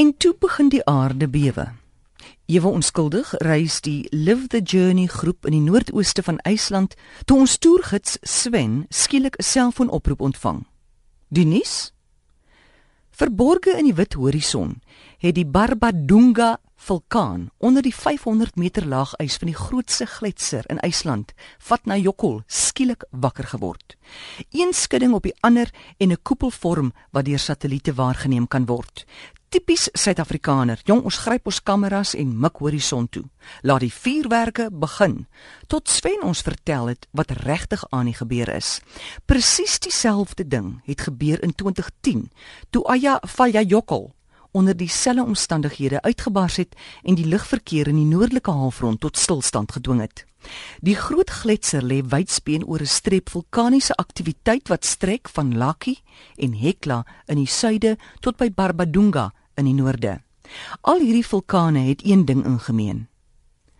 En toe begin die aarde bewe. Ewe onskuldig reis die Live the Journey groep in die noordooste van IJsland toe ons toergids Sven skielik 'n selfoonoproep ontvang. Die nuus? Verborge in die wit horison het die Barbadunga vulkaan onder die 500 meter laag ys van die grootste gletser in IJsland, Vatnajökull, skielik wakker geword. Een skudding op die ander en 'n koepelvorm wat deur satelliete waargeneem kan word. Tipies Suid-Afrikaner. Jong, ons gryp ons kameras en mik horison toe. Laat die vuurwerke begin. Tot Sven ons vertel het wat regtig aan die gebeur is. Presies dieselfde ding het gebeur in 2010 toe Aya Faljajökull onder dieselfde omstandighede uitgebars het en die lugverkeer in die noordelike halfrond tot stilstand gedwing het. Die groot gletser lê wydspeen oor 'n streep vulkaniese aktiwiteit wat strek van Laki en Hekla in die suide tot by Barbadunga in die noorde. Al hierdie vulkane het een ding in gemeen.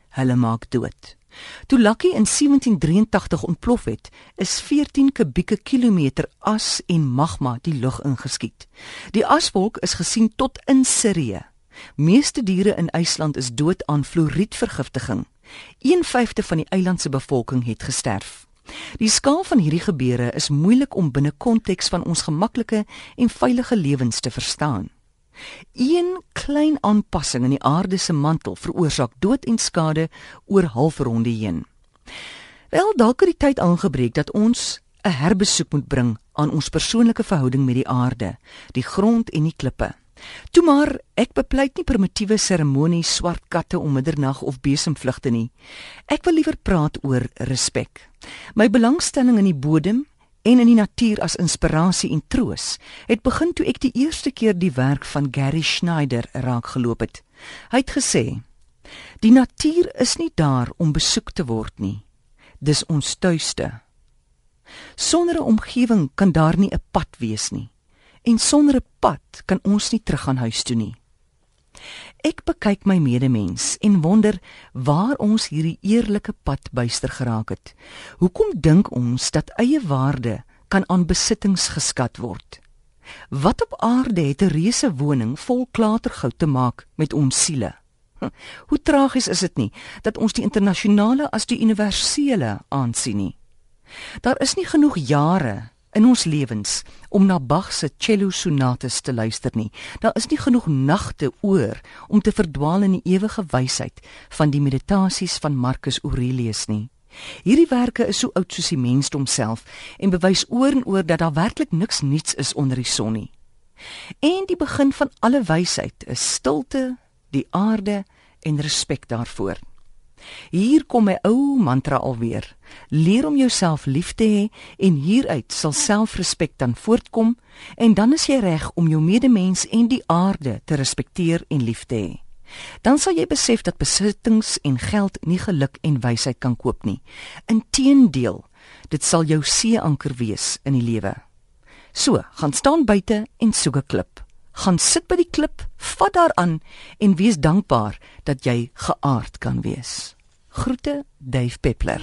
Hulle maak dood. Toe Lucky in 1783 ontplof het, is 14 kubieke kilometer as en magma die lug ingeskiet. Die aswolk is gesien tot in Sirië. Meeste diere in IJsland is dood aan fluoriedvergiftiging. 1/5 van die eiland se bevolking het gesterf. Die skaal van hierdie gebeure is moeilik om binne konteks van ons gemaklike en veilige lewens te verstaan. Een klein aanpassing in die aarde se mantel veroorsaak dood en skade oor halfronde heen. Wel dalk het die tyd aangebreek dat ons 'n herbesoek moet bring aan ons persoonlike verhouding met die aarde, die grond en die klippe. Toe maar, ek bepleit nie primitiewe seremonies, swart katte om middernag of besemvlugte nie. Ek wil liewer praat oor respek. My belangstelling in die bodem en in die natuur as inspirasie en troos het begin toe ek die eerste keer die werk van Gary Schneider raak geloop het. Hy het gesê: "Die natuur is nie daar om besoek te word nie. Dis ons tuiste. Sonder 'n omgewing kan daar nie 'n pad wees nie, en sonder 'n pad kan ons nie teruggaan huis toe nie." Ek bekyk my medemens en wonder waar ons hierdie eerlike pad byster geraak het. Hoekom dink ons dat eie waarde kan aan besittings geskat word? Wat op aarde het 'n reuse woning vol klatergoud te maak met ons siele? Hoe tragies is dit nie dat ons die internasionale as die universele aansien nie? Daar is nie genoeg jare in ons lewens om na Bach se cello sonates te luister nie. Daar is nie genoeg nagte oor om te verdwaal in die ewige wysheid van die meditasies van Marcus Aurelius nie. Hierdie werke is so oud soos die mensdom self en bewys oor en oor dat daar werklik niks nuuts is onder die son nie. En die begin van alle wysheid is stilte, die aarde en respek daarvoor. Hier kom my ou mantra alweer. Leer om jouself lief te hê en hieruit sal selfrespek dan voortkom en dan is jy reg om jou medemens en die aarde te respekteer en lief te hê. Dan sal jy besef dat besittings en geld nie geluk en wysheid kan koop nie. Inteendeel, dit sal jou seeanker wees in die lewe. So, gaan staan buite en soek 'n klip. Gaan sit by die klip, vat daaraan en wees dankbaar dat jy geaard kan wees. Groete Dave Peppler.